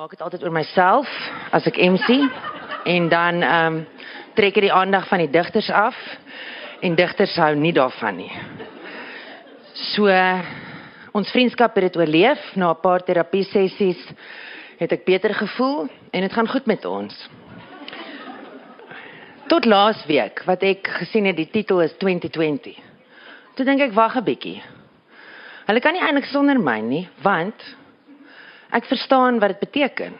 maak dit altyd oor myself as ek MC en dan ehm um, trek ek die aandag van die digters af en digters hou nie daarvan nie. So ons vriendskap het dit oorleef na 'n paar terapie sessies het ek beter gevoel en dit gaan goed met ons. Tot laas week wat ek gesien het die titel is 2020. Toe dink ek wag 'n bietjie. Hulle kan nie eintlik sonder my nie, want ek verstaan wat dit beteken.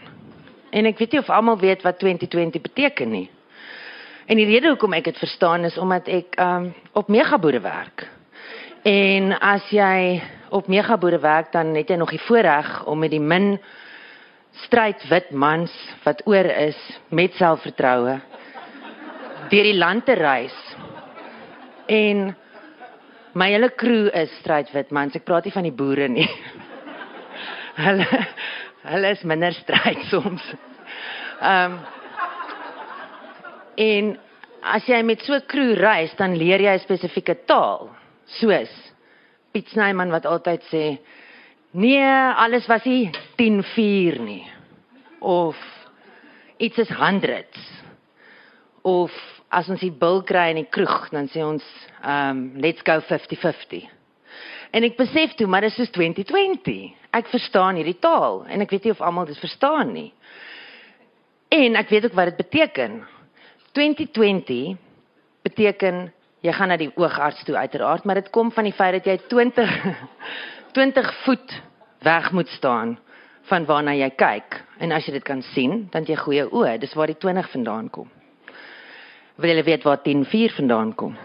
En ek weet nie of almal weet wat 2020 beteken nie. En die rede hoekom ek dit verstaan is omdat ek um op megaboere werk. En as jy op megaboere werk, dan het jy nog die voorreg om met die min stryd wit mans wat oor is met selfvertroue deur die land te reis. En my hele crew is stryd wit mans. Ek praat nie van die boere nie. Hulle hulle is minder stryd soms. Ehm um, en as jy met so 'n crew reis, dan leer jy 'n spesifieke taal, soos Piet Snyman wat altyd sê nee, alles was nie 10-4 nie. Of iets is hundreds. Of as ons die bil kry in die kroeg dan sê ons um let's go 50-50 en ek besef toe maar dit is 2020 ek verstaan hierdie taal en ek weet nie of almal dit verstaan nie en ek weet ook wat dit beteken 2020 beteken jy gaan na die oogarts toe uiteraard, maar dit kom van die feit dat jy 20 20 voet weg moet staan van waarna jy kyk. En as jy dit kan sien, dan jy goeie oë. Dis waar die 20 vandaan kom. Wil jy weet waar 10-4 vandaan kom?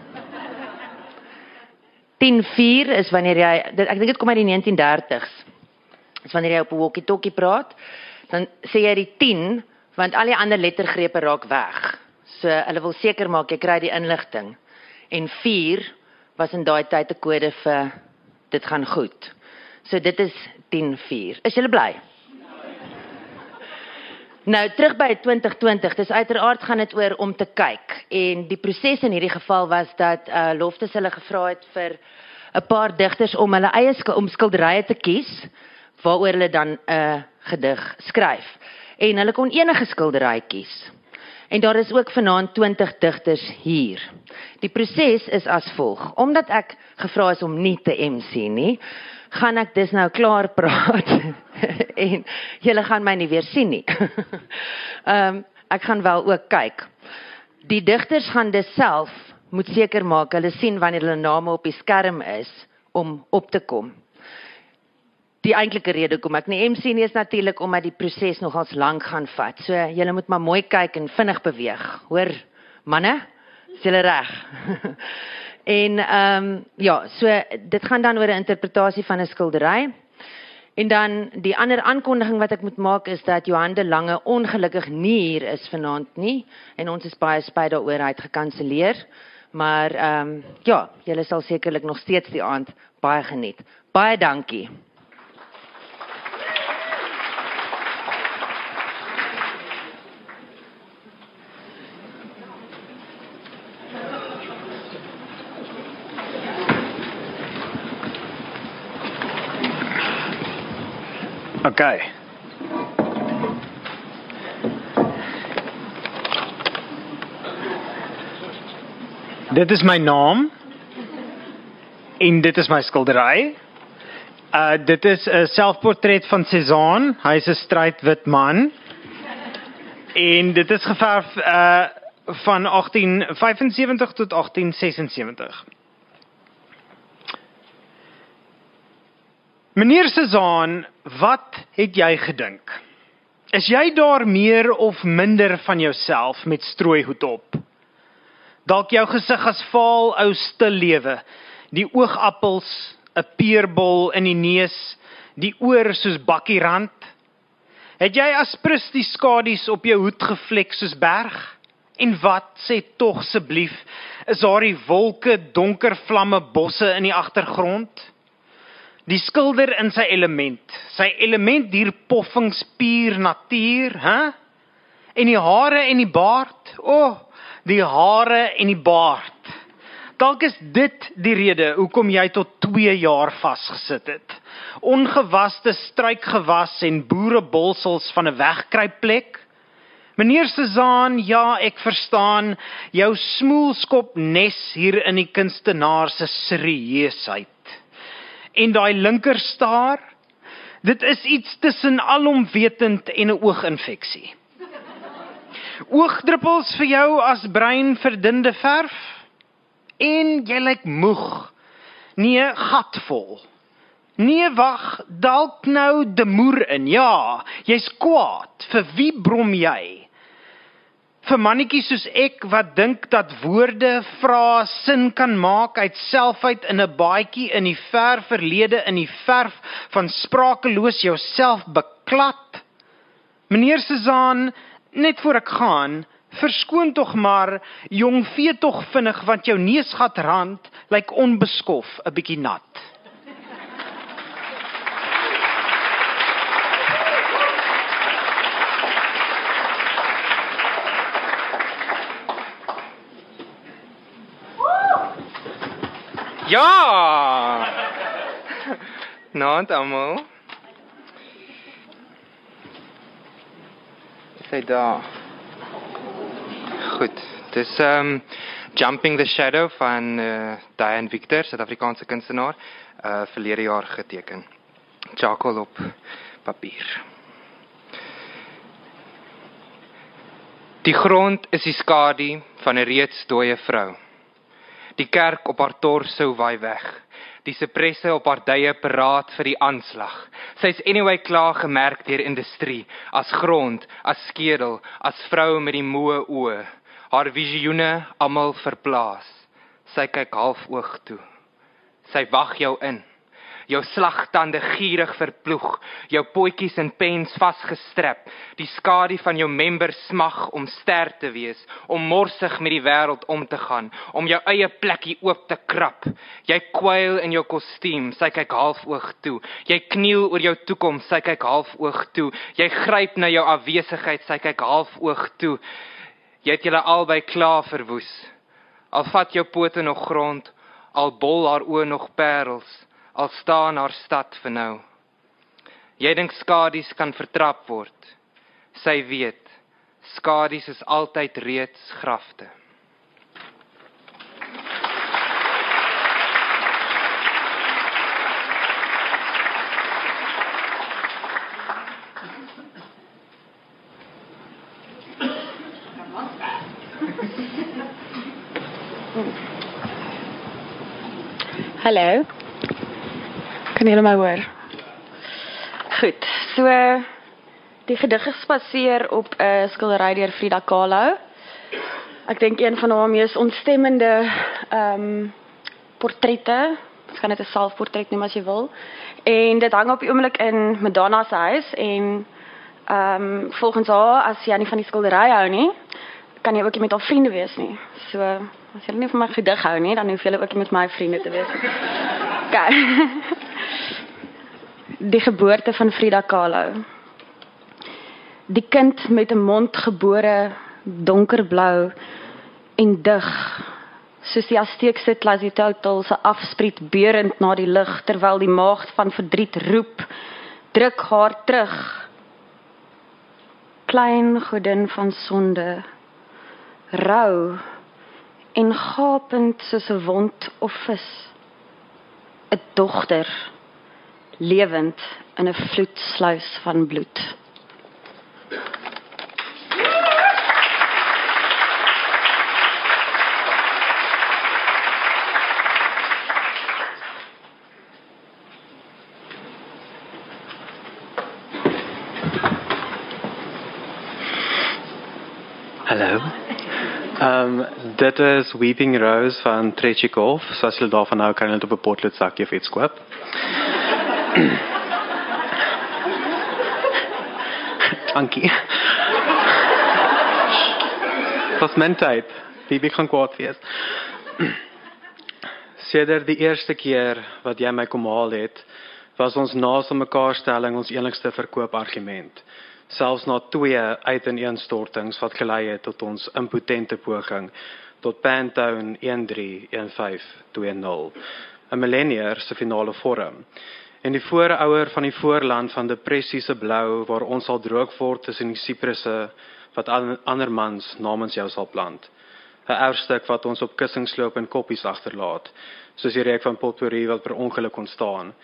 10-4 is wanneer jy dit, ek dink dit kom uit die 1930s. Dis wanneer jy op 'n walkie-talkie praat, dan sê jy die 10 want al die ander lettergrepe raak weg. So hulle wil seker maak jy kry die inligting en 4 was in daai tyd 'n kode vir dit gaan goed. So dit is 10:4. Is julle bly? Nou terug by 2020. Dis uiteraard gaan dit oor om te kyk en die proses in hierdie geval was dat uh Loftus hulle gevra het vir 'n paar digters om hulle eie om skilderye te kies waaroor hulle dan 'n uh, gedig skryf. En hulle kon enige skildery kies. En daar is ook vanaand 20 digters hier. Die proses is as volg. Omdat ek gevra is om nie te MC nie, gaan ek dis nou klaar praat. en julle gaan my nie weer sien nie. Ehm um, ek gaan wel ook kyk. Die digters gaan dis self moet seker maak hulle sien wanneer hulle name op die skerm is om op te kom die eintlike rede kom ek nie MC nie is natuurlik omdat die proses nogals lank gaan vat. So julle moet maar mooi kyk en vinnig beweeg. Hoor manne? Is julle reg? en ehm um, ja, so dit gaan dan oor 'n interpretasie van 'n skildery. En dan die ander aankondiging wat ek moet maak is dat Johan de Lange ongelukkig nie hier is vanaand nie en ons is baie spyt daaroor hy het gekanselleer. Maar ehm um, ja, julle sal sekerlik nog steeds die aand baie geniet. Baie dankie. Okay. Dit is my naam. En dit is my skildery. Uh dit is 'n selfportret van Cézanne. Hy's 'n strydwit man. En dit is geverf uh van 1875 tot 1876. Meneer Cezaan, wat het jy gedink? Is jy daar meer of minder van jouself met strooihoed op? Dalk jou gesig as vaal ou stil lewe, die oogappels, 'n peerbol in die neus, die oor soos bakkierand. Het jy asprus die skadu's op jou hoed gevlek soos berg? En wat sê tog asseblief, is daar die wolke, donker vlamme bosse in die agtergrond? Die skilder in sy element, sy element hier poffings puur natuur, hè? En die hare en die baard, o, oh, die hare en die baard. Dalk is dit die rede hoekom jy tot 2 jaar vasgesit het. Ongewaste struikgewas en boerebolsels van 'n wegkruipplek. Meneer Sezaan, ja, ek verstaan jou smoelskop nes hier in die kunstenaar se serieusheid. En daai linkerstaar, dit is iets tussen alomwetend en 'n ooginfeksie. Oogdruppels vir jou as brein verdunde verf en jy lyk moeg. Nee, gatvol. Nee, wag, dalk nou de moer in. Ja, jy's kwaad. Vir wie brom jy? Vir mannetjies soos ek wat dink dat woorde vra sin kan maak uit self uit in 'n baadjie in die ver verlede in die verf van sprakeloos jouself beklad. Meneer Sezaan, net voor ek gaan, verskoon tog maar jong vee tog vinnig want jou neusgat rand lyk onbeskof 'n bietjie nat. Ja! Naand almal. Sy daar. Goed. Dis um Jumping the Shadow van uh, Diane Victor, Suid-Afrikaanse kunstenaar, uh verlede jaar geteken. Charcoal op papier. Die grond is die skadu van 'n reeds dooie vrou. Die kerk op haar torso waai weg. Die sepresse op haar duie paraat vir die aanslag. Sy's anyway klaar gemerk deur industrie as grond, as skedel, as vrou met die moe oë. Haar visioene almal verplaas. Sy kyk half oog toe. Sy wag jou in jou slagtande gierig verploeg, jou potjies in pens vasgestrap, die skadu van jou member smag om ster te wees, om morsig met die wêreld om te gaan, om jou eie plekkie oop te krap. Jy kwyl in jou kostuum, sy kyk half oog toe. Jy kniel oor jou toekoms, sy kyk half oog toe. Jy gryp na jou afwesigheid, sy kyk half oog toe. Jy het julle albei klaar verwoes. Al vat jou pote nog grond, al bol haar oë nog parels al staan haar stad vir nou. Jy dink skadies kan vertrap word. Sy weet, skadies is altyd reeds grafte. Hallo. Kan julle my hoor? Goed. So die gedig gespaseer op 'n uh, skildery deur Frida Kahlo. Ek dink een van haar mees ontstemmende ehm um, portrette. Ek kan dit 'n selfportret noem as jy wil. En dit hang op die oomblik in Madonna se huis en ehm um, volgens haar as jy nie van die skildery hou nie, kan jy ook nie met haar vriende wees nie. So as jy nie van my gedig hou nie, dan hoef jy ook nie met my vriende te wees nie. Okay. die geboorte van Frida Kahlo. Die kind met 'n mond gebore donkerblou en dig soos die Azteekse Tlazitotl se afspriet beurend na die lig terwyl die maagd van verdriet roep druk haar terug klein godin van sonde rou en gapend soos 'n wond of vis 'n dogter lewend in 'n vloedsluis van bloed. Hallo. Ehm um, dit is Weeping Rose van Trechikov. So as jy daarvan hou kan jy dit op 'n potlood sakkie of iets koop. Dankie. Mijn tijd. Wie wie kan kwaad wees. Sedert die eerste keer wat jy my kom haal het, was ons naaste mekaar stelling ons enigste verkoopargument. Selfs na twee uiteneenstortings wat gelei het tot ons impotente poging tot Pantown 131520. 'n Millennier se finale vorm. En die voorouer van die voorland van depressie se blou waar ons sal droog word tussen die sipresse wat ander mans namens jou sal plant. 'n Erfstuk wat ons op kussingsloop en koppies agterlaat, soos die reuk van potpourri wat per ongeluk ontstaan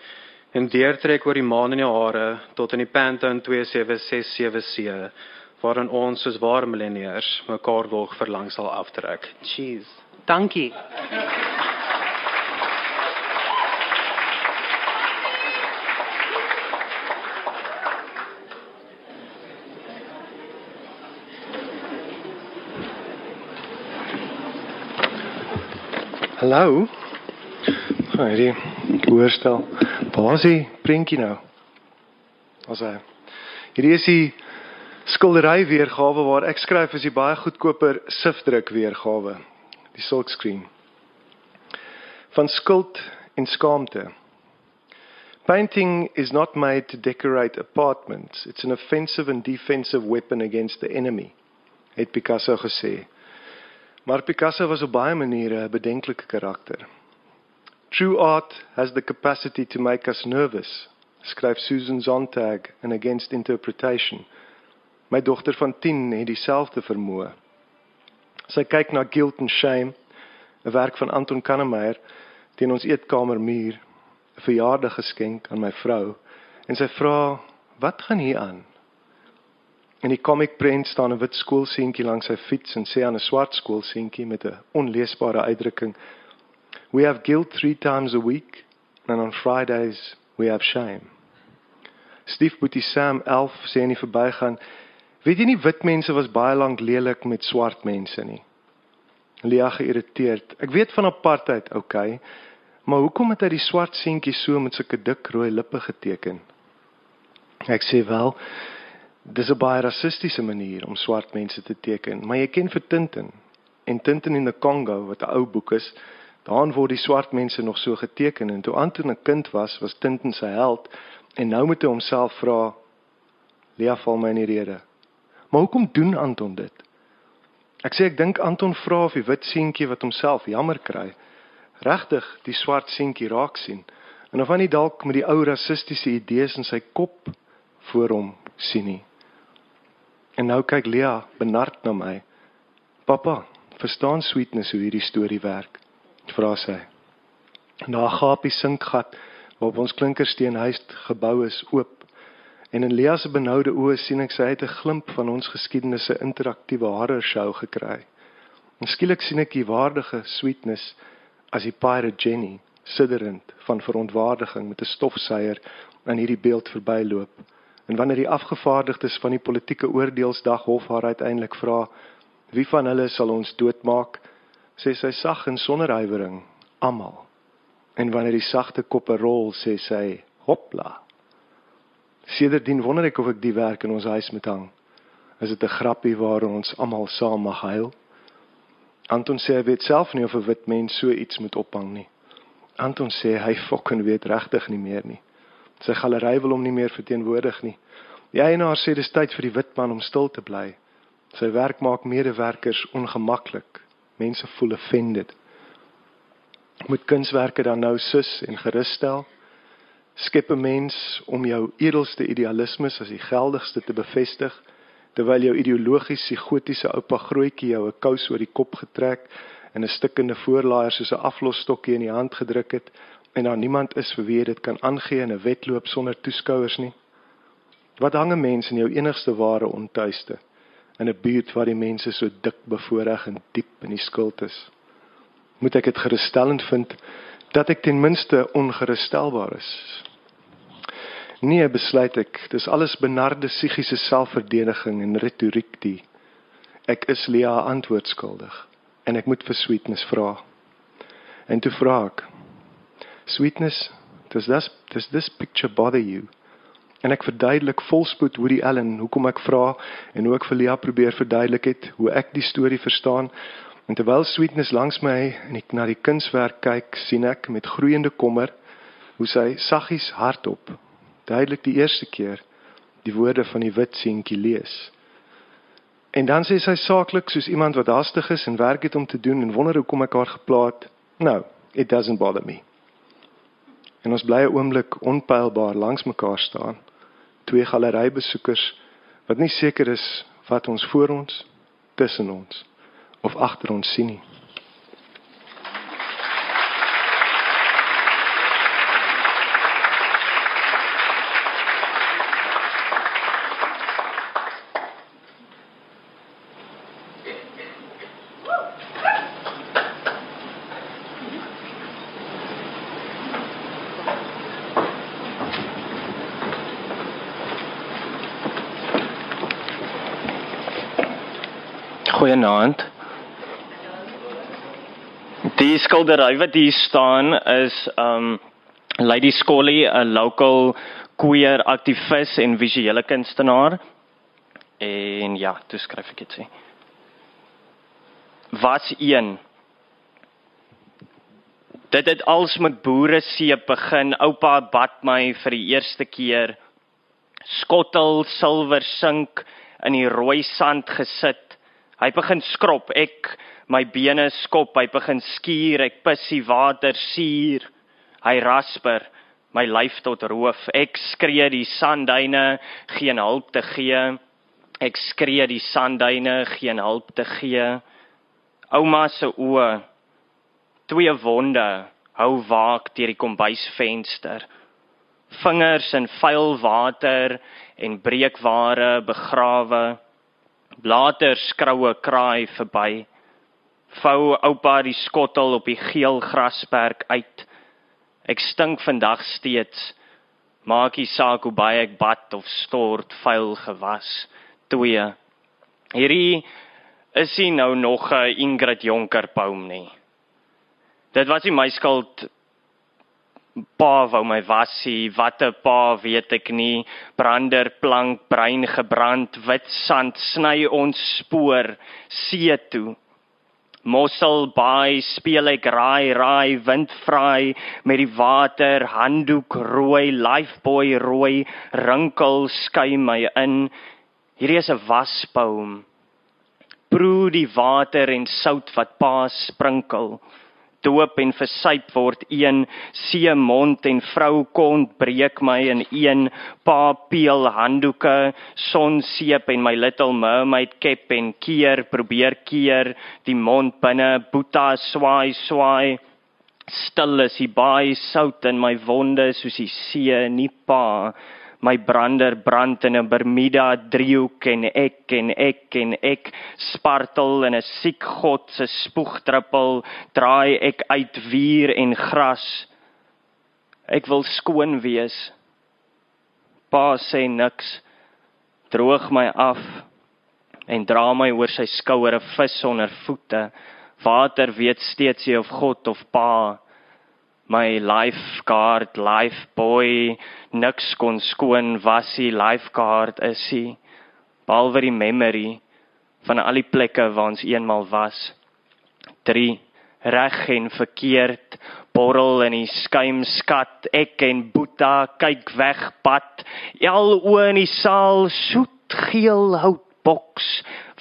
en deurtrek oor die maan in jou hare tot in die Pantone 2767C waarin ons soos ware millennials mekaar wil verlang sal aftrek. Cheese. Dankie. Hallo. Hierdie hoorstel. Die prentjie nou? Ons hy. Hierdie is die skildery weergawe waar ek skryf is die baie goedkoper sifdruk weergawe. Die silk screen. Van skuld en skaamte. Painting is not made to decorate apartments. It's an offensive and defensive weapon against the enemy. Het Picasso gesê. Maar Picasso was op baie maniere 'n bedenklike karakter. True art has the capacity to make us nervous, skryf Susan Sontag in Against Interpretation. My dogter van 10 het dieselfde vermoë. Sy kyk na Guilt and Shame, 'n werk van Anton Kannemeyer teen ons eetkamermuur, 'n verjaardaggeskenk aan my vrou, en sy vra, "Wat gaan hier aan?" In die comic prent staan 'n wit skoolseentjie langs sy fiets en sê aan 'n swart skoolseentjie met 'n onleesbare uitdrukking, We have guilt three times a week, and on Fridays we have shame. Stiefboetie Sam 11 sê in die verbygaan, weet jy nie wit mense was baie lank lelik met swart mense nie. Lia geïrriteerd. Ek weet van apartheid, okay, maar hoekom het hy die swart seentjie so met sulke dik rooi lippe geteken? Ek sê wel, dis 'n baie rassistiese manier om swart mense te teken, maar jy ken vir Tintin. En Tintin in die Kongo wat 'n ou boek is, Daarin word die swart mense nog so geteken en toe Anton 'n kind was, was Tintin sy held en nou moet hy homself vra Lia val my in die rede. Maar hoekom doen Anton dit? Ek sê ek dink Anton vra of die wit seentjie wat homself jammer kry, regtig die swart seentjie raak sien en of hy nie dalk met die ou rassistiese idees in sy kop voor hom sien nie. En nou kyk Lia benard na my. Pappa, verstaan sweetness hoe hierdie storie werk? vra sy. Na 'n gapie sinkgat waarop ons klinkersteenhuis gebou is oop en in Lea se benoude oë sien ek sy het 'n glimp van ons geskiedenis se interaktiewe horror show gekry. En skielik sien ek die waardige sweetness as die pirate Jenny sidderend van verontwaardiging met 'n stofsuier aan hierdie beeld verbyloop. En wanneer die afgevaardigdes van die politieke oordeelsdag hof haar uiteindelik vra wie van hulle sal ons doodmaak sê sy sag en sonder huiwering almal. En wanneer die sagte koppe rol, sê sy hopla. Sedertdien wonder ek of ek die werk in ons huis moet hang. Is dit 'n grappie waar ons almal saam mag huil? Anton sê hy weet self nie of 'n wit mens so iets moet ophang nie. Anton sê hy fucking weet regtig nie meer nie. Sy galery wil hom nie meer verteenwoordig nie. Die eienaar sê dis tyd vir die wit man om stil te bly. Sy werk maak medewerkers ongemaklik Mense voel offended. Moet kunswerke dan nou sus en gerusstel? Skep 'n mens om jou edelste idealismes as die geldigste te bevestig terwyl jou ideologies psigotiese oupa grootjie jou 'n kous oor die kop getrek en 'n stikkende voorlaaier soos 'n aflosstokkie in die hand gedruk het en daar niemand is vir wie dit kan aangee in 'n wedloop sonder toeskouers nie. Wat hang 'n mens in jou enigste ware ontuiste? in 'n buurt waar die mense so dik bevoorreg en diep in die skuld is. Moet ek dit gerusstellend vind dat ek ten minste ongerusstellbaar is? Nee, besluit ek, dis alles benarde psigiese selfverdediging en retoriek die ek is Lia antwoord skuldig en ek moet vir sweetness vra. En toe vra ek, sweetness, does this does this picture bother you? En ek verduidelik volspoed hoe die Ellen, hoekom ek vra en hoe ek vir Lia probeer verduidelik het hoe ek die storie verstaan. En terwyl Sweetness langs my en ek na die kunswerk kyk, sien ek met groeiende kommer hoe sy saggies hardop duidelik die eerste keer die woorde van die wit seentjie lees. En dan sê sy saaklik soos iemand wat haastig is en werk het om te doen en wonder hoekom ek haar geplaat. No, it doesn't bother me. En ons bly 'n oomblik onpylbaar langs mekaar staan. Twee galerybesoekers wat nie seker is wat ons voor ons, tussen ons of agter ons sien nie. Goeienaand. Die skildery wat hier staan is um Lady Scully, 'n local queer aktivis en visuele kunstenaar. En ja, toe skryf ek dit sê. Was een Dit het als met boere seep begin. Oupa bad my vir die eerste keer. Skottel silwer sink in die rooi sand gesit Hy begin skrop, ek my bene skop, hy begin skuur, ek pissie water suur. Hy rasper my lyf tot roof. Ek skree die sanduine geen hulp te gee. Ek skree die sanduine geen hulp te gee. Ouma se oë twee wonde hou waak deur die kombuisvenster. Vingers in vuil water en breekware begrawe. Later skroue kraai verby. Vou oupa die skottel op die geel grasperk uit. Ek stink vandag steeds. Maakie saak hoe baie ek bad of stort vuil gewas. 2. Hierdie is nie nou nog 'n Ingrid Jonker poem nie. Dit was nie my skuld pa wou my wasie, watter pa weet ek nie, brander plank, brein gebrand, wit sand sny ons spoor see toe. Mossel baai speel ek raai raai windvraai met die water handdoek rooi lifeboy rooi rinkel skei my in. Hierdie is 'n wasboom. Proe die water en sout wat pa sprinkel doop en versuip word. Een see mond en vrou kont breek my in een pa peel handdoeke sonseep en my little mermaid kep en keer probeer keer die mond binne boeta swaai swaai. Stil is die baie sout in my wonde soos die see nie pa my brander brand in 'n Bermuda driehoek en ek en ek en ek spartel in 'n siek god se spoegdruppel draai ek uit vuur en gras. Ek wil skoon wees. Pa sê niks. Droog my af en dra my oor sy skouer 'n vis onder voete. Water weet steeds jy of god of pa my lifeguard life boy niks kon skoon was hy lifeguard is hy behalwe die memory van al die plekke waar ons eenmal was. 3 reg en verkeerd borrel in die skuimskat ek en boeta kyk weg pad al oë in die saal soet geel hout boks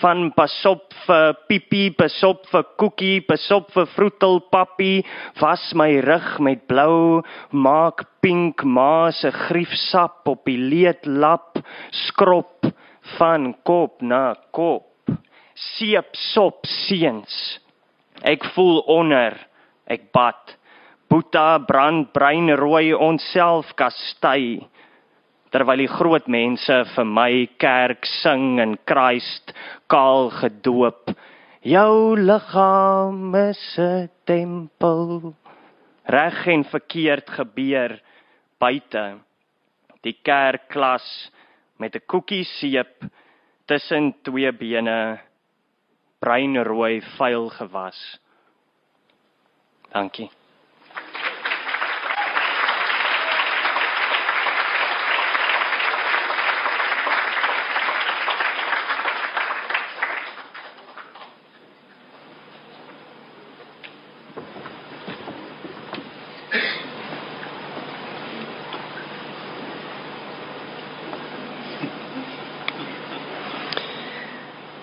van pasop vir pipi, pasop vir koekie, pasop vir vroetel papi, was my rug met blou, maak pink ma se griefsap op die leedlap, skrop van kop na kop. Seep sop seuns. Ek voel onder, ek bad. Boeta brand brein rooi onsself kastei terwyl die groot mense vir my kerk sing en Christ kaal gedoop. Jou liggaam is 'n tempel. Reg en verkeerd gebeur buite. Die kerkklas met 'n koekie seep tussen twee bene breinrooi vuil gewas. Dankie.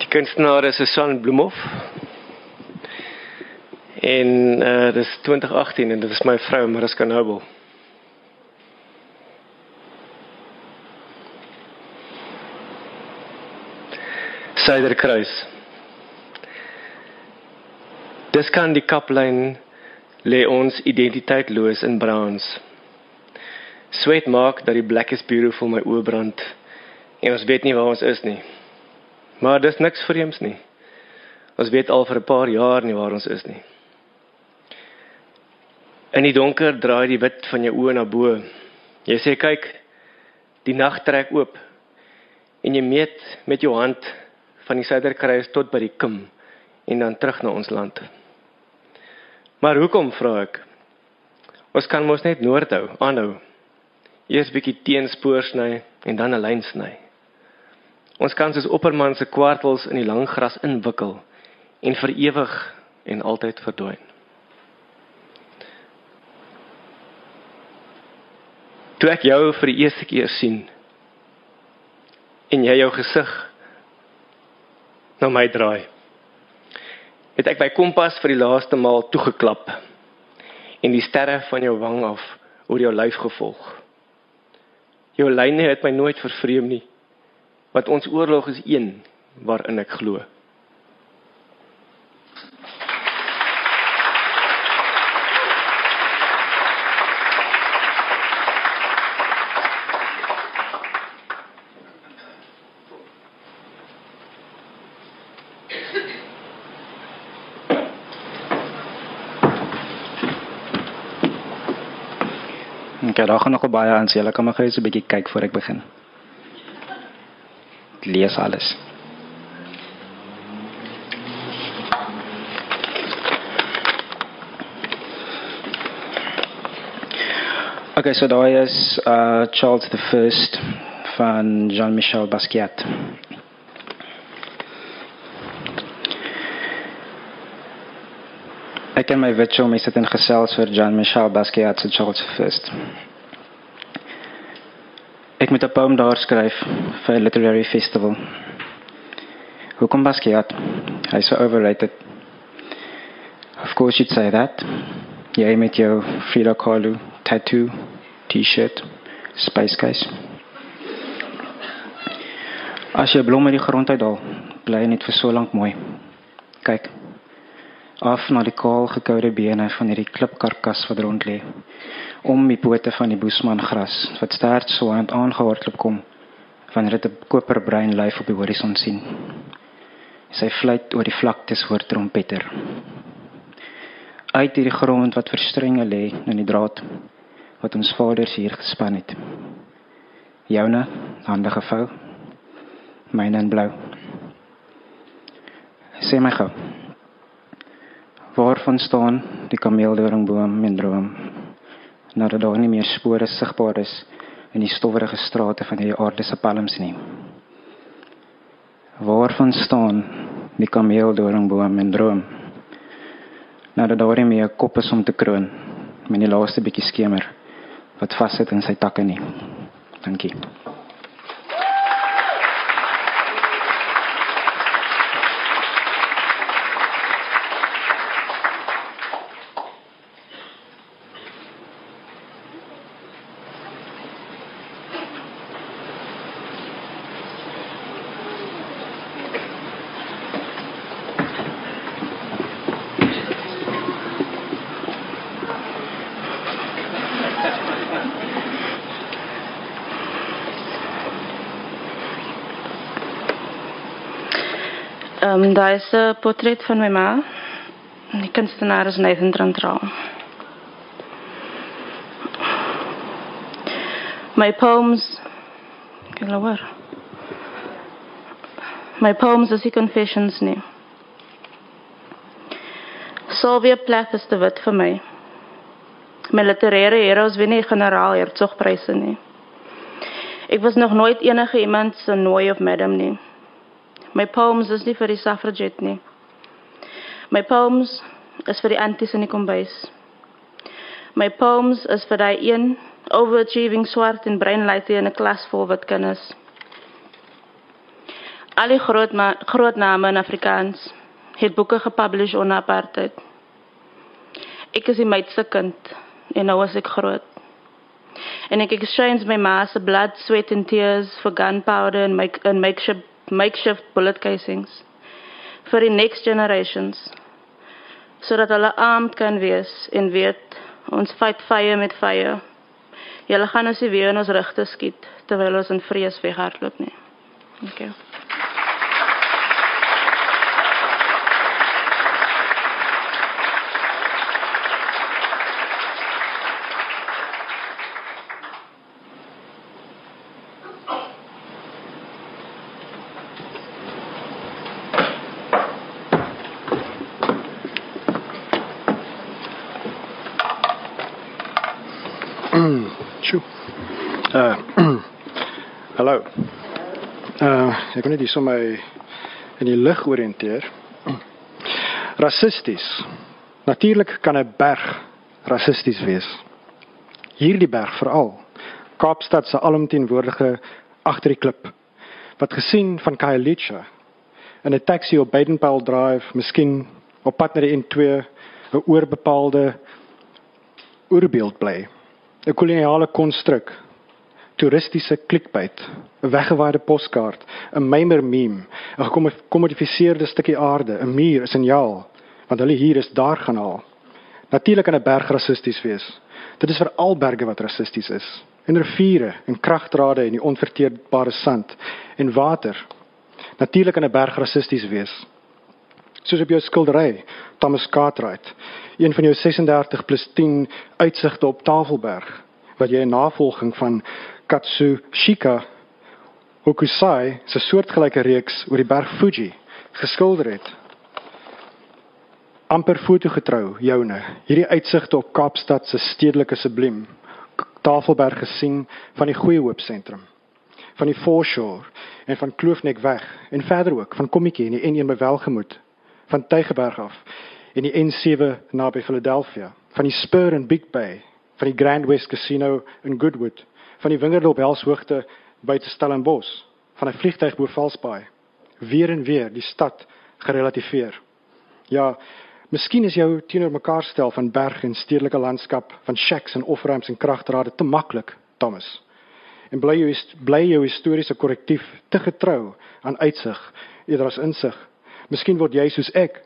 Kunstenaar is Susan Bloemhof. En uh dis 2018 en dit is my vrou Mariska Noble. Suiderkruis. Dis kan die kaplyn lê ons identiteitloos in brons. Sweet maak dat die black is beautiful my oë brand. En ons weet nie waar ons is nie. Maar dis niks vreemds nie. Ons weet al vir 'n paar jaar nie waar ons is nie. In die donker draai die wit van jou oë na bo. Jy sê kyk, die nag trek oop. En jy meet met jou hand van die suiderkruis tot by die kim en dan terug na ons land. Maar hoekom vra ek? Ons kan mos net noord hou, aanhou. Eers bietjie teenspoor sny en dan 'n lyn sny. Ons kan soos opperman se kwartels in die lang gras inwikkel en vir ewig en altyd verdwyn. Toe ek jou vir die eerste keer sien en jy jou gesig na my draai het ek by kompas vir die laaste maal toegeklap en die sterre van jou wang af oor jou lyf gevolg. Jou lyne het my nooit vervreem nie. Want ons oorlog is een waarin ek glo. Okay, daar gaan nog baie aan, so julle kan maar gou so 'n bietjie kyk voor ek begin. Lees alles. Okay, so daai is uh Charles the 1st van Jean-Michel Basquiat. Ek en my witjou mes het in gesels vir Jean-Michel Basquiat se Charles the 1st. Ek moet 'n poem daar skryf vir 'n literary festival. Hoekom Basquiat? Hy's so overrated. Of course you'd say that. Jy met jou Frida Kahlo tattoo, T-shirt, Space Case. As jy blomme die grond uithaal, bly net vir so lank mooi. Kyk. Af na die kaal gekoude bene van hierdie klipkarkas wat rond lê. Om die pote van die boesman gras wat sterk so aan aangehardloop kom wanneer dit 'n koperbruin lyf op die horison sien. Sy fluit oor die vlaktes hoor trompeter. Uit hierdie grond wat verstrenge lê in die draad wat ons vaders hier gespan het. Joune, hande gevou. Myne in blou. Sê my gou. Waarvan staan die kameeldoringboom en droom? Nadat daar nie meer spore sigbaar is in die stowwerige strate van hierdie aardse palms nie. Waarvan staan die kameeldoringboom en droom? Nadat daar nie meer kop is om te kroon met die laaste bietjie skemer wat vassit in sy takke nie. Dankie. Ehm um, daar is 'n portret van my ma. Die kunstenaar is Nathan Trantral. My poems Kan hoor. My poems is die confessions nie. Sylvia Plath is te wit vir my. My literêre heroes wen nie generaal hertogpryse nie. Ek was nog nooit enige iemand se nooi of madam nie. My poems is nie vir die suffragette nie. My poems is vir die anties in die kombuis. My poems is vir daai een overachieving swart en bruin laaitie in 'n klas vol wit kinders. Al die groot groot name in Afrikaans het boeke gepublish oor apartheid. Ek is die meidste kind en nou was ek groot. En ek exchange my ma se blood, sweat and tears for gunpowder and make and makeshift makeshift bullet casings for the next generations sodat hulle armed kan wees en weet ons fight fire met fire. Julle gaan ons nie weer in ons rigte skiet terwyl ons in vrees weghardloop nie. Dankie. Sjoe. Uh Hallo. Uh ek wil net hier sommer in die lig oriënteer. Rassisties. Natuurlik kan 'n berg rassisties wees. Hierdie berg veral. Kaapstad se alomteenwoordige agter die klip wat gesien van Khayelitsha in 'n taxi op Badenpyle Drive, miskien op pad na die N2, 'n oorbepaalde oorbeeld bly. 'n koloniale konstruk, toeristiese clickbait, 'n weggewaaide poskaart, 'n mimer meme, 'n gekommodifiseerde stukkie aarde, 'n muur, 'n signaal, want hulle hier is daar gaan haal. Natuurlik kan 'n berg rassisties wees. Dit is vir al berge wat rassisties is. En riviere en kragdrade en die onverteerbare sand en water. Natuurlik kan 'n berg rassisties wees. Soos op jou skildery, Thomas Cartwright, een van jou 36 plus 10 uitsigte op Tafelberg, wat jy 'n navolging van Katsushika Hokusai se soortgelyke reeks oor die berg Fuji geskilder het. amper fotogetrou joune. Hierdie uitsigte op Kaapstad se stedelike subliem Tafelberg gesien van die Goeie Hoop sentrum van die Foreshore en van Kloofnek weg en verder ook van Kommetjie en die N1 by Welgemoot van Tygerberg af en die N7 naby Philadelphia, van die Spur in Big Bay, van die Grand West Casino in Goodwood, van die wingerde op Helshoogte buite Stellenbosch, van 'n vliegtyg bo Valsbaai. Weer en weer die stad gerelativeer. Ja, miskien is jou teenoor mekaar stel van berg en stedelike landskap, van shacks en off-ramps en kragdrade te maklik, Thomas. En bly jou bly jou historiese korrektief te getrou aan uitsig eerder as insig. Miskien word jy soos ek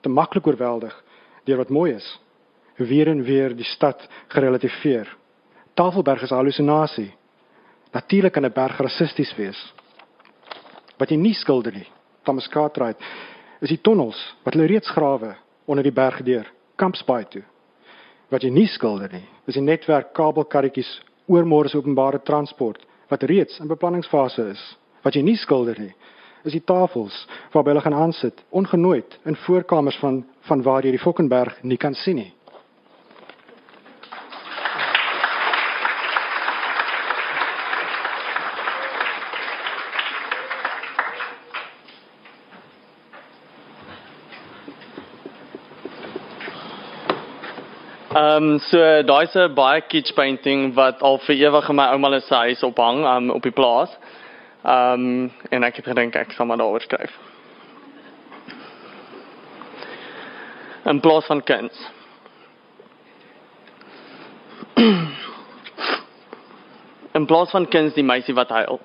te maklik oorweldig deur wat mooi is. Weer en weer die stad gerelativeer. Tafelberg is 'n halusinasie. Natuurlik kan 'n berg rassisties wees. Wat jy nie skilder nie, Thomas Cartwright, is die tonnels wat hulle reeds grawe onder die berg deur Kampsbaai toe. Wat jy nie skilder nie, is die netwerk kabelkarretjies oormôre se openbare transport wat reeds in beplanningsfase is. Wat jy nie skilder nie, is die tafels waarby hulle gaan aansit, ongenooid in voorkamers van van waar jy die Fokkenberg nie kan sien nie. Ehm um, so daai's 'n baie kitsch painting wat al vir ewig in my ouma se huis ophang um, op die plaas. Ehm um, en ek het gedink ek sal maar daaroor skryf. In plaas van kuns. In plaas van kuns die meisie wat huil.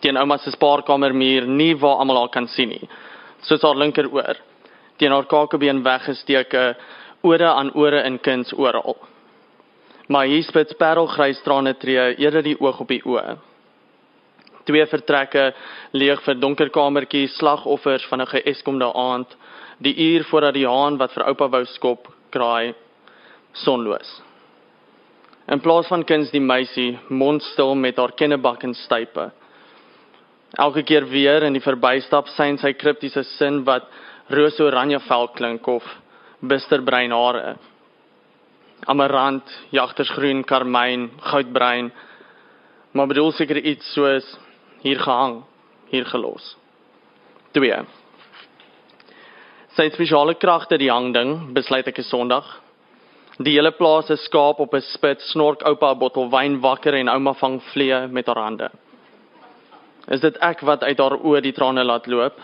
Teen ouma se spaarkamer muur nie waar almal haar kan sien nie. Soos haar linker oor. Teen haar kakebeen weggesteke ore aan ore in kuns oral. Maar hier spits parelgrys trane tree eerder die oog op die oë. Twee vertrekke leeg vir donker kamertjies slagoffers van 'n geeskomde aand die uur voordat die haan wat vir oupa wou skop kraai sonloos. In plaas van kuns die meisie mondstil met haar kennebak en stype. Elke keer weer in die verbystap sien sy kriptiese sin wat roos oranje vel klink of bisterbruin hare amarant jagtersgroen karmyn goudbruin maar bedoel seker iets soos hier gehang, hier gelos. 2. Sy spesiale kragte die hangding, besluit ek 'n Sondag. Die hele plaas is skaap op 'n spit, snork oupa 'n bottel wyn wakker en ouma vang vliee met haar hande. Is dit ek wat uit haar oë die trane laat loop?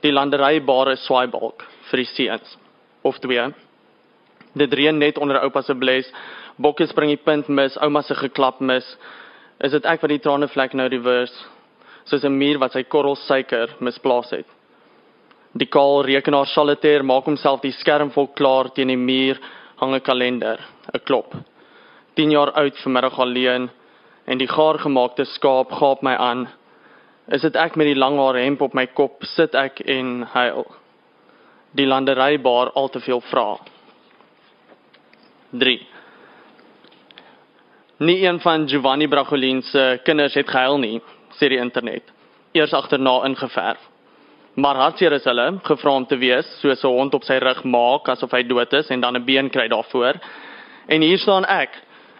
Die landery bare swaaibalk vir die seuns of twee. Dit reën net onder oupa se bles, bokke spring die punt mis, ouma se geklap mis. Is dit ek wat die trane vlek nou reverse? Soos 'n muur wat sy korrel suiker misplaas het. Die kaal rekenaar solitaire maak homself die skerm vol klaar teen die muur hang 'n kalender, 'n klop. 10 jaar oud vanmiddag alleen en die gaar gemaakte skaap gaap my aan. Is dit ek met die lang haar hemp op my kop sit ek en huil. Die landery baar al te veel vra. 3. Nie een van Giovanni Bragolin se kinders het gehuil nie, sê die internet. Eers agterna ingeverf. Maar hartseer is hulle gevra om te wees soos 'n hond op sy rug maak asof hy dood is en dan 'n been kry daarvoor. En hier staan ek,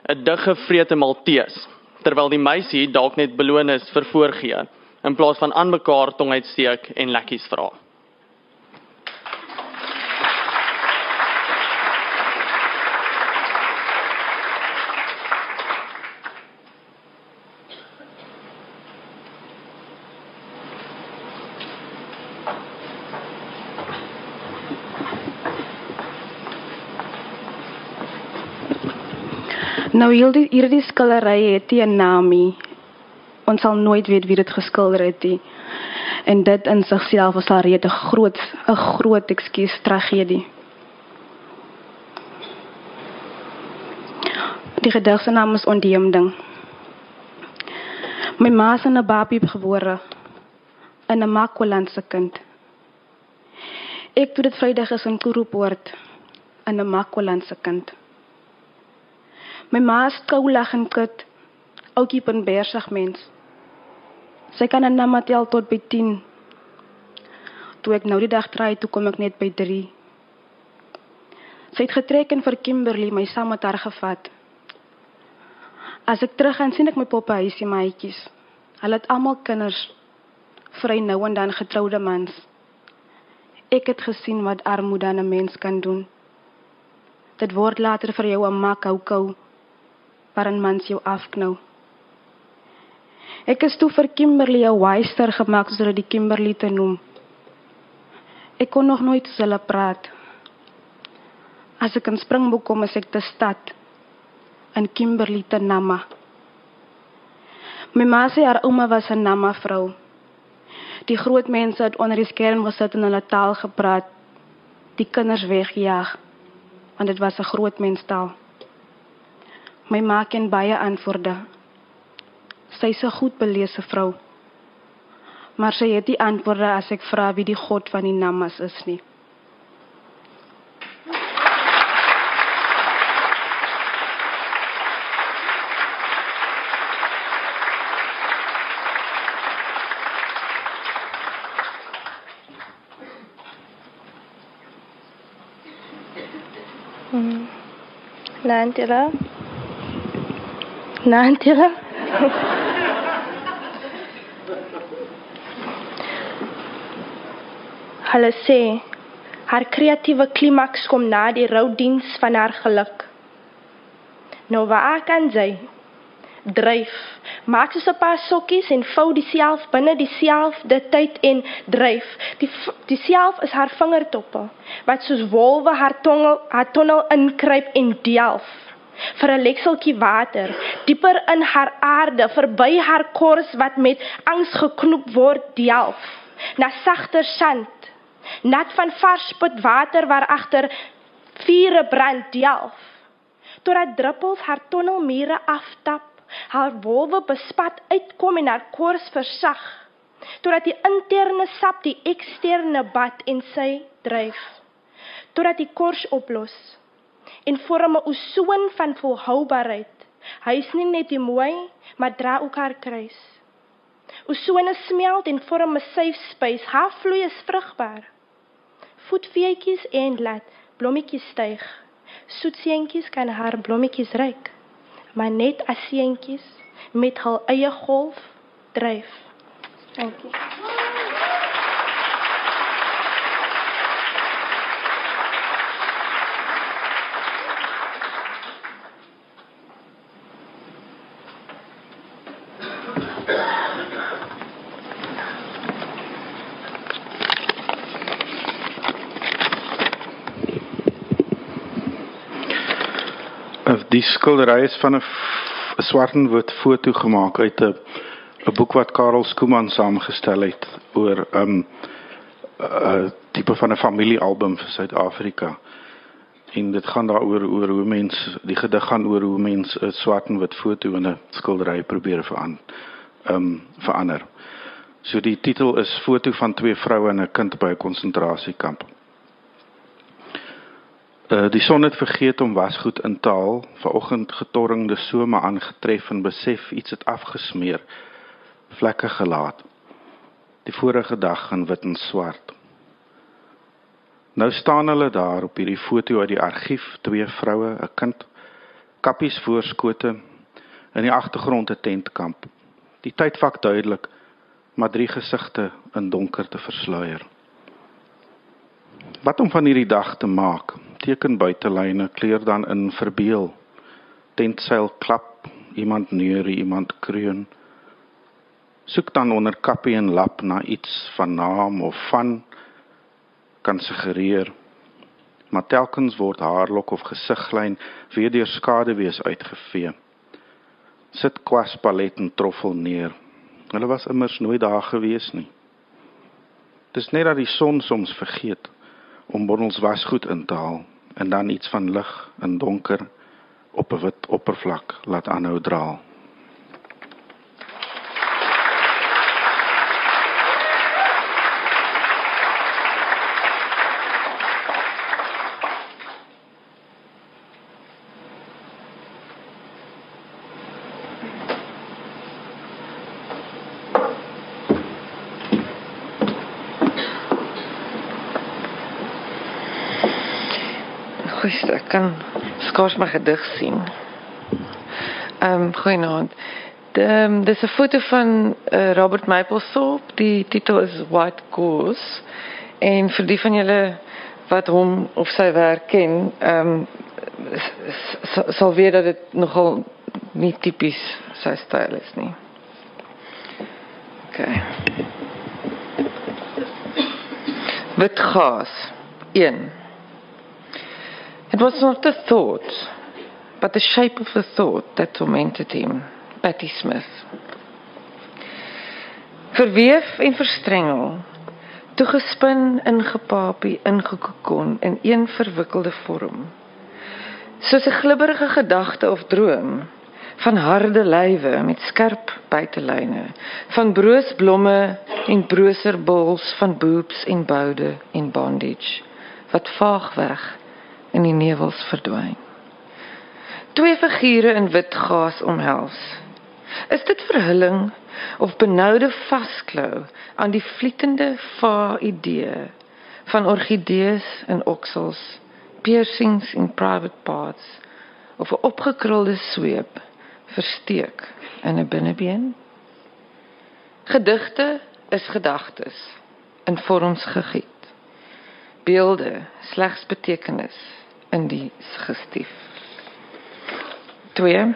'n diggevrete Maltees, terwyl die meisie dalk net beloon is vir voorgee in plaas van aan mekaar tong uitsteek en lekkies vra. Nou hierdie hierdie skildery het 'n naam. Ons sal nooit weet wie dit geskilder het nie. En dit in sigself was al reeds 'n groot 'n groot ekskuus tragedie. Die gedig se naam is Ondeemding. My ma in 'n babie gebore in 'n Makwalandse kind. Ek toe dit Vrydag is in Kurupoort in 'n Makwalandse kind. My ma is koulag en kut. Oukie bin bersig mens. Sy kan aan namma tel tot by 10. Toe ek nou die dag draai, toe kom ek net by 3. Sy het getrek en vir Kimberley my saam met haar gevat. As ek terug gaan sien ek my poppe huisie maatjies. Hulle het almal kinders. Vry nou en dan getroude mans. Ek het gesien wat armoede aan 'n mens kan doen. Dit word later vir jou 'n mak hou kou waarin mans jou afknou. Ek is toe vir Kimberley 'n wyster gemaak hulle die Kimberley te noem. Ek kon nog nooit hulle praat. As ek in Springbok kom, is ek te stad in Kimberley te Nama. My ma sê haar ouma was 'n Nama vrou. Die groot mense het onder die skerm gesit en hulle taal gepraat. Die kinders weggejaag want dit was 'n groot menstaal. My ma ken baie antwoorde. Sy's 'n goed belese vrou. Maar sy het nie antwoorde as ek vra wie die God van die Namas is nie. Nantila. Nantila. Hulle sê haar kreatiewe klimaks kom na die roudiens van haar geluk. Nou waar kan sy dryf? Maak sy 'n paar sokkies en vou dieself binne dieselfde tyd en dryf. Die dieself is haar vingertoppe wat soos wolwe haar tongel haar tonnel inkruip en delf vir 'n lekseltjie water dieper in haar aarde verby haar kors wat met angs geknoop word delf. Na sagter sand nat van vars potwater waar agter vure brand delf. Totdat druppels haar tonnelmure aftap haar wolwe bespat uitkom en haar kors versag. Totdat die interne sap die eksterne bad en sy dryf. Totdat die kors oplos en vorm 'n osoon van volhoubaarheid. Hy is nie net mooi, maar dra ook haar kruis. Osoone smelt en vorm 'n safe space. Haar vloei is vrugbaar. Voetveetjies en laat blommetjies styg. Soetseentjies kan haar blommetjies ryk, maar net as seentjies met hul eie golf dryf. Dankie. Die skildery is van 'n swart en wit foto gemaak uit 'n 'n boek wat Karel Skooman saamgestel het oor 'n um, 'n tipe van 'n familiealbum vir Suid-Afrika. En dit gaan daaroor oor hoe mense die gedig gaan oor hoe mense 'n swart en wit foto in 'n skildery probeer. Ehm um, verander. So die titel is Foto van twee vroue en 'n kind by 'n konsentrasiekamp. Uh, die son het vergeet om wasgoed in te haal. Vanoggend getorringde some aangetref en besef iets het afgesmeer. Vlekke gelaat. Die vorige dag in wit en swart. Nou staan hulle daar op hierdie foto uit die argief, twee vroue, 'n kind, kappies voorskote in die agtergrond 'n tentkamp. Die tydvak duidelik, maar drie gesigte in donker te versluier. Wat om van hierdie dag te maak? Teken buitelyne kleur dan in verbeel. Tentseil klap, iemand neer, iemand kreun. Soek dan onder kappie en lap na iets van naam of van kan suggereer. Maar telkens word haarlok of gesiglyn weer deur skaduwees uitgevee. Sit kwas palet en troffel neer. Hulle was immers nooit daar gewees nie. Dis net dat die son soms vergeet om bondels wasgoed in te haal en dan iets van lig en donker op 'n wit oppervlak laat aanhou draal. Goeie, ek kan skaars my gedig sien. Ehm um, goeienaand. Ehm dis 'n foto van uh, Robert Mapplethorpe. Die titel is White Goose. En vir die van julle wat hom of sy werk ken, ehm um, sal weet dat dit nogal nie tipies sy styl is nie. OK. Wit gas 1 It was not the thought, but the shape of the thought that tormented him, Patty Smith. Verweef en verstrengel, toegespin, ingepapie, ingekokon in een verwikkelde vorm. Soos 'n glibberige gedagte of droom van harde lywe met skerp buitelyne, van broosblomme en broserbols van boobs en boude en bondage wat vaag weg in die nevels verdwyn. Twee figure in wit gaas omhels. Is dit verhulling of benoude vasklou aan die vlietende va idee van orgidees in oksels, piercings in private parts of 'n opgekrulde sweep versteek in 'n binnebeen? Gedigte is gedagtes in vorms gegiet. Beelde slegs betekenis in die gestief. 2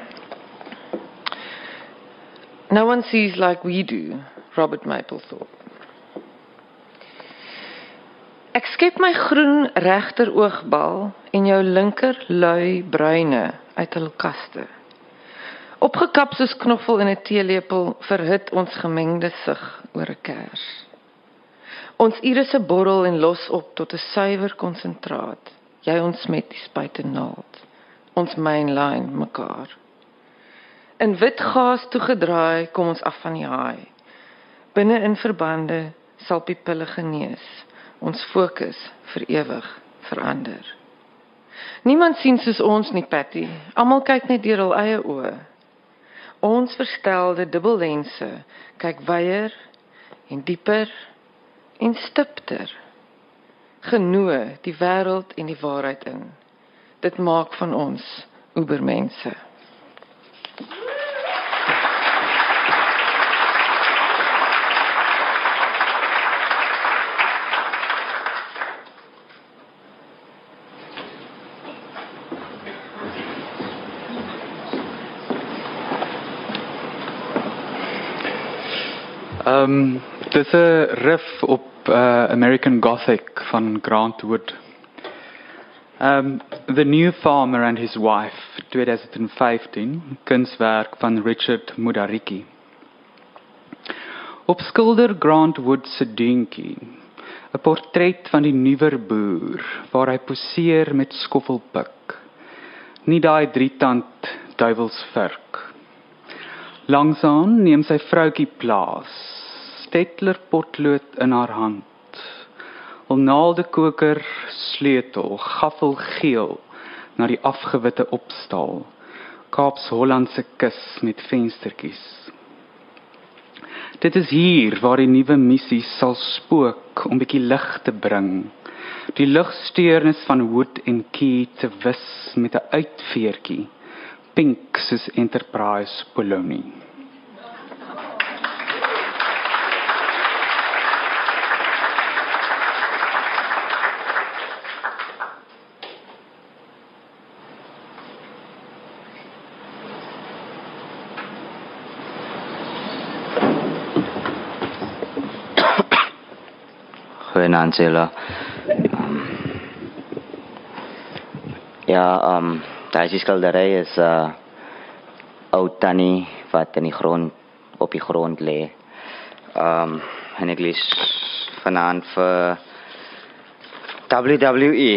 No one sees like we do, Robert Mapplethorpe. Ek skep my groen regteroogbal en jou linker lui bruine uit hul kaste. Opgekap soos knoffel in 'n teelepel verhit ons gemengde sig oor 'n kers. Ons irisse borrel en los op tot 'n suiwer konsentraat jy ons met die spuite naald ons mainline mekaar. In wit gaas toegedraai kom ons af van die haai. Binne in verbande sal pupille genees. Ons fokus vir ewig verander. Niemand sien soos ons nie patty. Almal kyk net deur hul eie oë. Ons verstelde dubbellense kyk wyer en dieper en stipter genoeg die wêreld en die waarheid in. Dit maak van ons oebermense. Ehm dis 'n riff op uh, American Gothic van Grant Wood. Um, the New Farmer and His Wife, 2015, kunswerk van Richard Mudariki. Op skilder Grant Wood se dingetjie, 'n portret van die nuwer boer waar hy poseer met skoffelpik. Nie daai drietand duiwelsvurk. Langsaan neem sy vroutjie plaas. Stetler potlood in haar hand. 'n Naaldekoker sleutel, gaffel geel na die afgewitte opstal. Kaaps Hollandse kus met venstertjies. Dit is hier waar die nuwe missie sal spook om bietjie lig te bring. Die ligsteurnis van Wood en Key te wis met 'n uitveertjie. Pink soos Enterprise Polonie. Goeienaand Sela. Um, ja, ehm um, daai skildery is 'n uh, ou tannie wat in die grond op die grond. Ehm um, en ek lees vanaand vir WWE.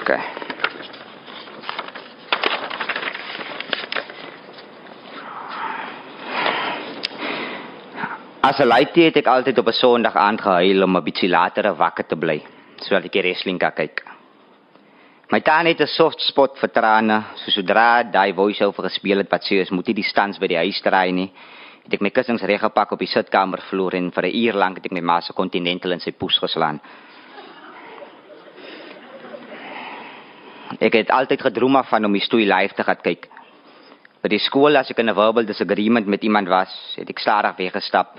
Okay. As 'n laaitjie het ek altyd op 'n Sondag aand gehuil om 'n bietjie later wakker te bly, sodat ek die wrestling kan kyk. My tannie het 'n soft spot vir trane, so sodra daai voice-over gespeel het wat sê ons moet nie die stands by die huis draai nie. Het ek my kussings reggepak op die sitkamervloer en vir 'n uur lank het ek my ma se Continental in sy poes geslaan. Ek het altyd gedroom van om die stoei live te gaan kyk. By die skool as ek in 'n verbal disagreement met iemand was, het ek stadig weggestap.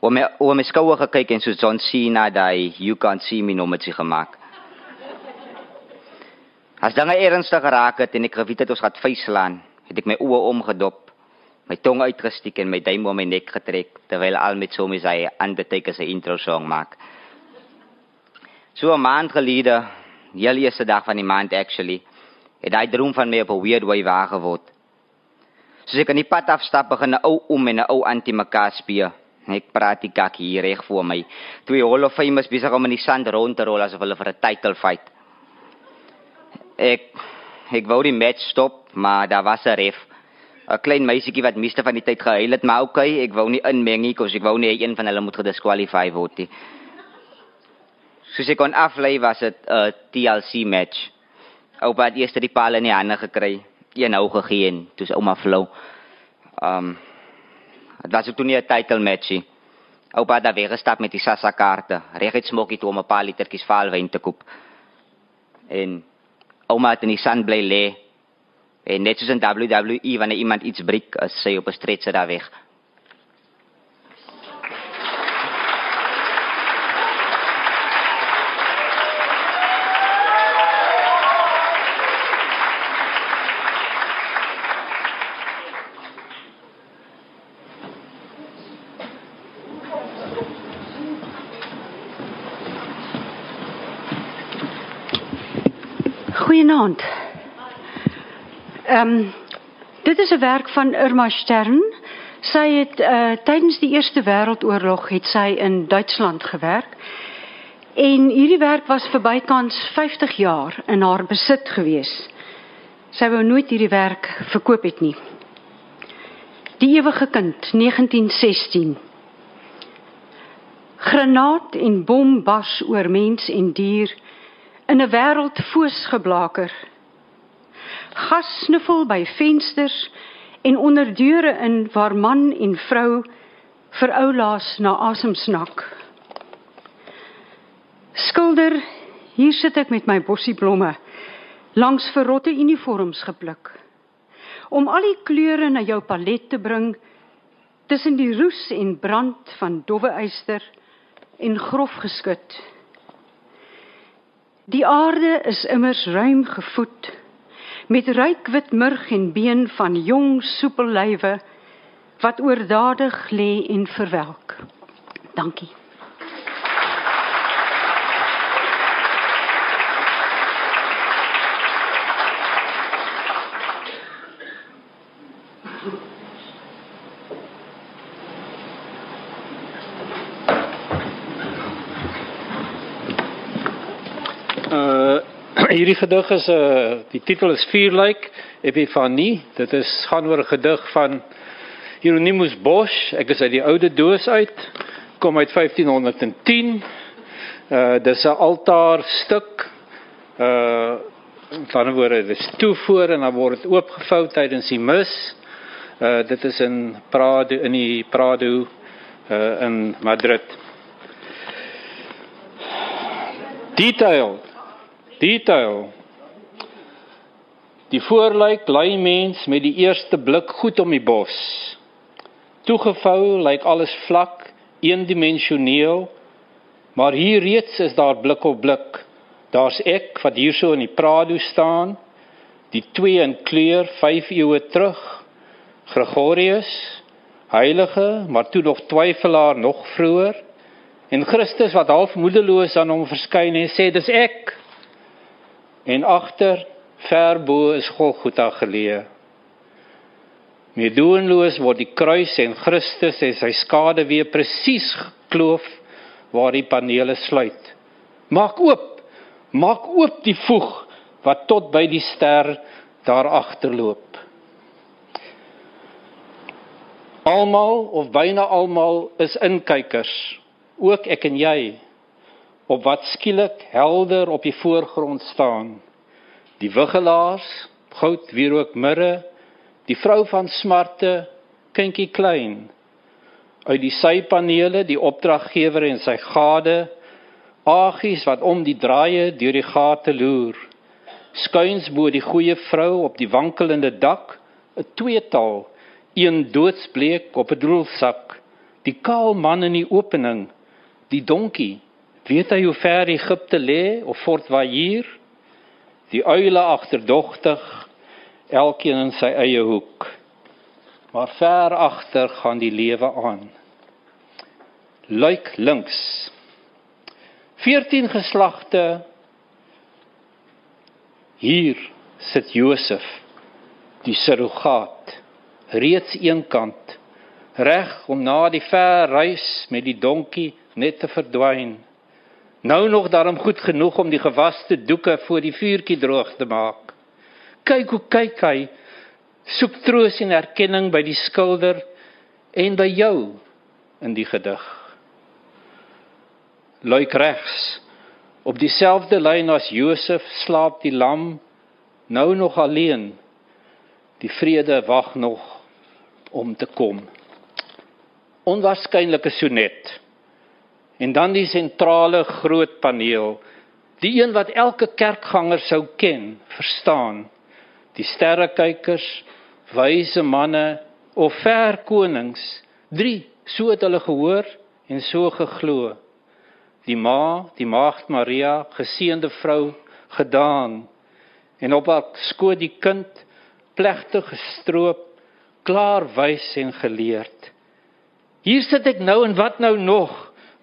Oor my oor my skouer gekyk en so John Cena daai you can't see me nommertjie gemaak. As dinge ernstig geraak het en ek geweet het ons gaan vuislaan, het ek my oë omgedop, my tong uitgesteek en my duim om my nek getrek terwyl al met so my sy Undertaker se intro song maak. So 'n maand gelede, heel eerste dag van die maand actually, het daai droom van my op 'n weird way waar geword. Soos ek aan die pad afstap begin 'n ou om en 'n ou antie mekaar speel. Ek praat die kak hier reg voor my. Twee Hall of Famers besig om in die sand rond te rol asof hulle vir 'n title fight. Ek ek wou die match stop, maar daar was 'n ref. 'n Klein meisietjie wat meeste van die tyd gehuil het, maar okay, ek wou nie inmeng nie, kos ek wou nie een van hulle moet gediskwalifieer word nie. Soos ek kon aflei was dit 'n TLC match. Oupa het eers die paal in die hande gekry, een hou gegee en toe is ouma flou. Um Dit was ook toe nie 'n title match nie. Oupa het daar weggestap met die Sassa kaarte, reg het smokkie toe om 'n paar litertjies valwyn te koop. En ouma het in die sand bly lê. En net soos in WWE wanneer iemand iets breek, is sy op 'n stretcher daar weg. Goeienaand. Ehm um, dit is 'n werk van Irma Stern. Sy het uh tydens die Eerste Wêreldoorlog het sy in Duitsland gewerk. En hierdie werk was vir bykans 50 jaar in haar besit gewees. Sy wou nooit hierdie werk verkoop het nie. Die ewige kind 1916. Granaat en bom bars oor mens en dier in 'n wêreld foosgeblaker. Gas snuffel by vensters en onder deure in waar man en vrou vir oulaas na asem snak. Skilder, hier sit ek met my bossie blomme langs verrotte uniforms gepluk. Om al die kleure na jou palet te bring tussen die roes en brand van dowwe yster en grof geskut. Die aarde is immers ruim gevoed met ryk wit murg en been van jong soepel lywe wat oordadig lê en verwelk. Dankie. Hierdie gedig is 'n uh, die titel is Vuurlyk Epifanie. Dit is gaan oor 'n gedig van Hieronymus Bosch. Ek is uit die oude doos uit. Kom uit 1510. Uh dis 'n altaar stuk. Uh van woorde dis toevoer en dan word dit oopgevou tydens die mis. Uh dit is in Prado in die Prado uh in Madrid. Detail Detail. Die voorlyk lei mens met die eerste blik goed om die bos. Toegevou lyk alles vlak, eendimensioneel. Maar hier reeds is daar blik op blik. Daar's ek wat hierso in die Prado staan, die twee in kleur 5 eeue terug. Gregorius, heilige, maar toe nog twyfelaar nog vroeër. En Christus wat half moedeloos aan hom verskyn en sê dis ek en agter ver bo is Golgotha geleë. Medoenloos word die kruis en Christus en sy skade weer presies gekloof waar die panele sluit. Maak oop. Maak oop die voeg wat tot by die ster daar agterloop. Almal of byna almal is inkykers, ook ek en jy op wat skielik helder op die voorgrond staan. Die wiggelaars, goud wierook mirre, die vrou van smarte, kindjie klein. Uit die sypanele, die opdraggewer en sy gade, agies wat om die draaie deur die gate loer. Skuins bo die goeie vrou op die wankelende dak, 'n tweetal, een doodsbleek op 'n droelsak, die kaal man in die opening, die donkie Weet hy hoe ver Egipte lê of Fort Waier? Die uile agterdogtig, elkeen in sy eie hoek. Maar ver agter gaan die lewe aan. Luik links. 14 geslagte. Hier sit Josef, die surrogaat, reeds eenkant, reg om na die ver reis met die donkie net te verdwyn. Nou nog daarom goed genoeg om die gewaste doeke voor die vuurtjie droog te maak. Kyk hoe kyk hy. Soek troos en erkenning by die skilder en by jou in die gedig. Luik regs. Op dieselfde lyn as Josef slaap die lam nou nog alleen. Die vrede wag nog om te kom. Onwaarskynlike sonnet. En dan die sentrale groot paneel, die een wat elke kerkganger sou ken, verstaan. Die sterrekykers, wyse manne of ver konings, drie, so het hulle gehoor en so geglo. Die ma, die maagd Maria, geseënde vrou, gedaan en op haar skoot die kind plegtig gestroop, klaar wys en geleerd. Hier sit ek nou en wat nou nog?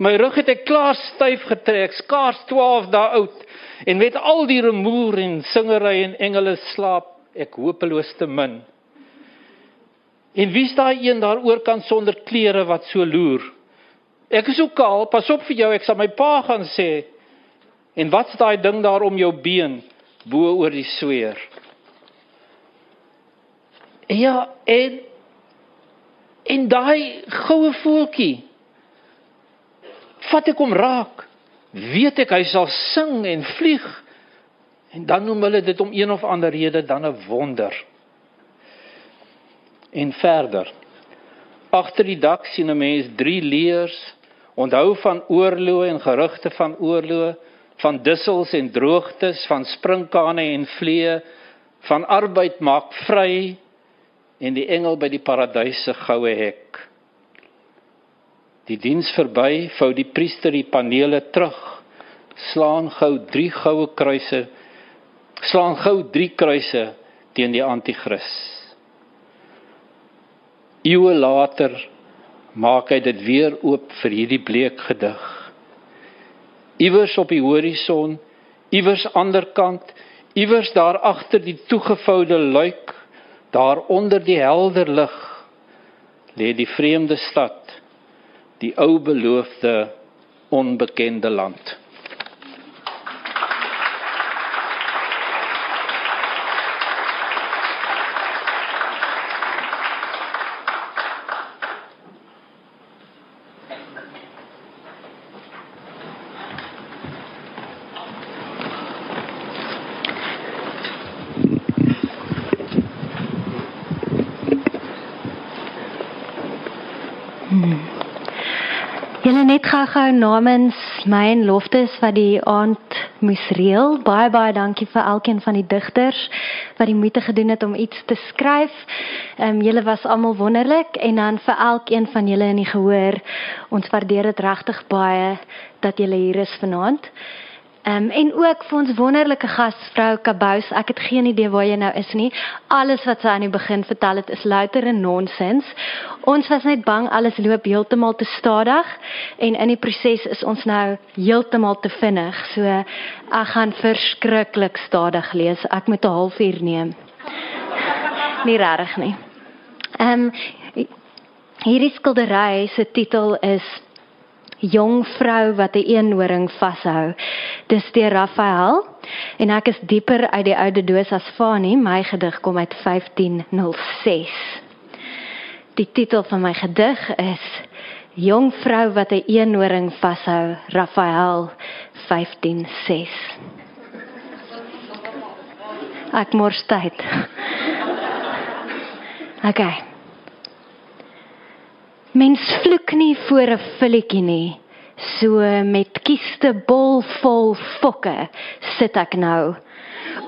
My rug het ek klaar styf getrek, skaars 12 dae oud en met al die rumoer en singery en engele slaap ek hopeloos te min. En wie's daai een daar oor kan sonder klere wat so loer? Ek is ook kaal, pas op vir jou, ek sal my pa gaan sê. En wat's daai ding daar om jou been bo oor die sweer? Ja, en en daai goue voeltjie vat ek hom raak, weet ek hy sal sing en vlieg. En dan noem hulle dit om een of ander rede dan 'n wonder. En verder. Agter die dak sien 'n mens drie leers, onthou van oorloë en gerugte van oorloë, van dussels en droogtes, van sprinkane en vliee, van arbeid maak vry en die engel by die paradys se goue hek. Die diens verby, vou die priester die panele terug, slaan gou 3 goue kruise, slaan gou 3 kruise teen die anti-kris. Eeue later maak hy dit weer oop vir hierdie bleek gedig. Iewers op die horison, iewers anderkant, iewers daar agter die toegevoude luik, daar onder die helder lig, lê die vreemde stad die ou beloofde onbekende land. Hmm. Julle gou-gou namens my en Loftus wat die aand moes reël. Baie baie dankie vir elkeen van die digters wat die moeite gedoen het om iets te skryf. Ehm um, julle was almal wonderlik en dan vir elkeen van julle in die gehoor. Ons waardeer dit regtig baie dat julle hier is vanaand. Ehm um, en ook vir ons wonderlike gasvrou Kabous. Ek het geen idee waar jy nou is nie. Alles wat sy aan die begin vertel het is louter en nonsens. Ons was net bang alles loop heeltemal te stadig en in die proses is ons nou heeltemal te vinnig. So ek gaan verskriklik stadig lees. Ek moet 'n halfuur neem. nie regtig nie. Ehm um, hierdie skildery se titel is jong vrou wat 'n eenhoring vashou. Dis deur Raphael en ek is dieper uit die oude doos as Fani. My gedig kom uit 1506. Die titel van my gedig is Jong vrou wat 'n eenhoring vashou, Raphael 1506. Ek mors tyd. Okay. Mens vloek nie voor 'n filletjie nie. So met kieste bol vol fokke sit ek nou.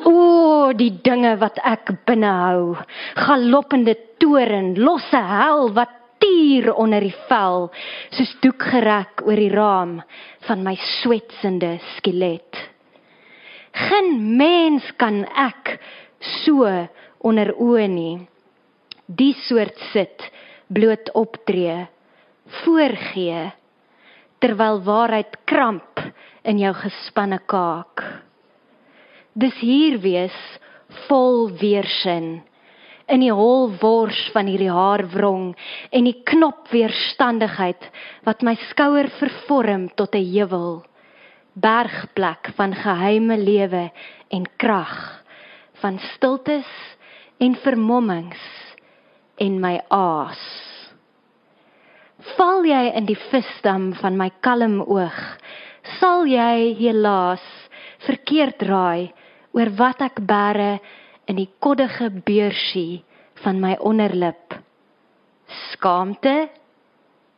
O, die dinge wat ek binne hou. Galoppende toren, losse hel wat tier onder die vel, soos doek gerek oor die raam van my swetsende skelet. Geen mens kan ek so onder oë nie. Die soort sit bloot optree, voorgee terwyl waarheid kramp in jou gespanne kaak. Dis hier wees vol weersin in die hol wors van hierdie haarwrong en die knop weerstandigheid wat my skouer vervorm tot 'n heuwel bergplek van geheime lewe en krag van stiltes en vermommings en my aas. Val jy in die visdam van my kalm oog, sal jy helaas verkeerd raai oor wat ek bære in die koddige beursie van my onderlip. Skaamte?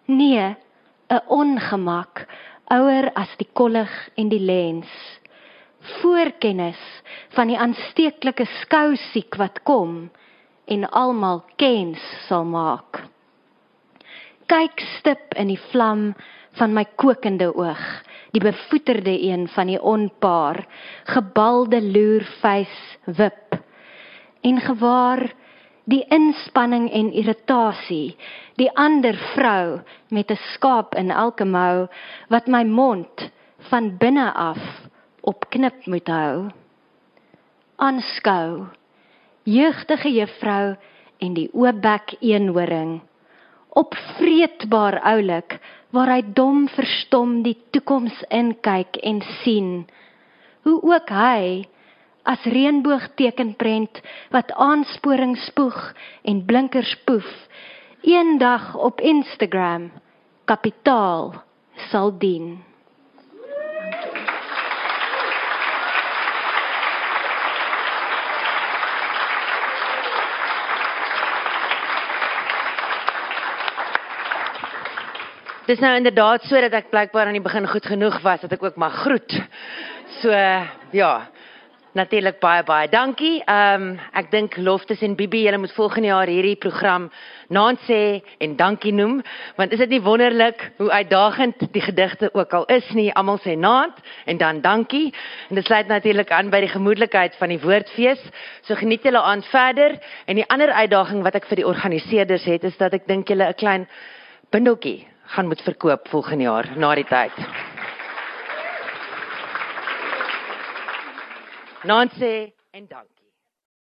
Nee, 'n ongemak ouer as die kollig en die lens. Voorkennis van die aansteeklike skousiek wat kom en almal kens sal maak. Kyk stip in die vlam van my kokende oog, die bevoeterde een van die onpaar, gebalde loerfys wip en gewaar die inspanning en irritasie, die ander vrou met 'n skaap in elke mou wat my mond van binne af op knip moet hou. Aanskou jeugdige juffrou en die oopbek eenhoring. Opvreetbaar oulik waar hy dom verstom die toekoms inkyk en sien. Hoe ook hy as reënboogtekenprent wat aansporing spoeg en blinkers poef eendag op Instagram kapitaal sal dien Dis nou inderdaad so dat ek blykbaar aan die begin goed genoeg was dat ek ook mag groet. So ja, natuurlik baie baie dankie. Ehm um, ek dink Loftus en Bibi, julle moet volgende jaar hierdie program naand sê en dankie noem, want is dit nie wonderlik hoe uitdagend die gedigte ook al is nie. Almal sê naand en dan dankie. En dit sluit natuurlik aan by die gemoedelikheid van die woordfees. So geniet julle aan verder. En die ander uitdaging wat ek vir die organiseerders het is dat ek dink julle 'n klein bindeltjie gaan moet verkoop volgende jaar na die tyd. Nancy en dank.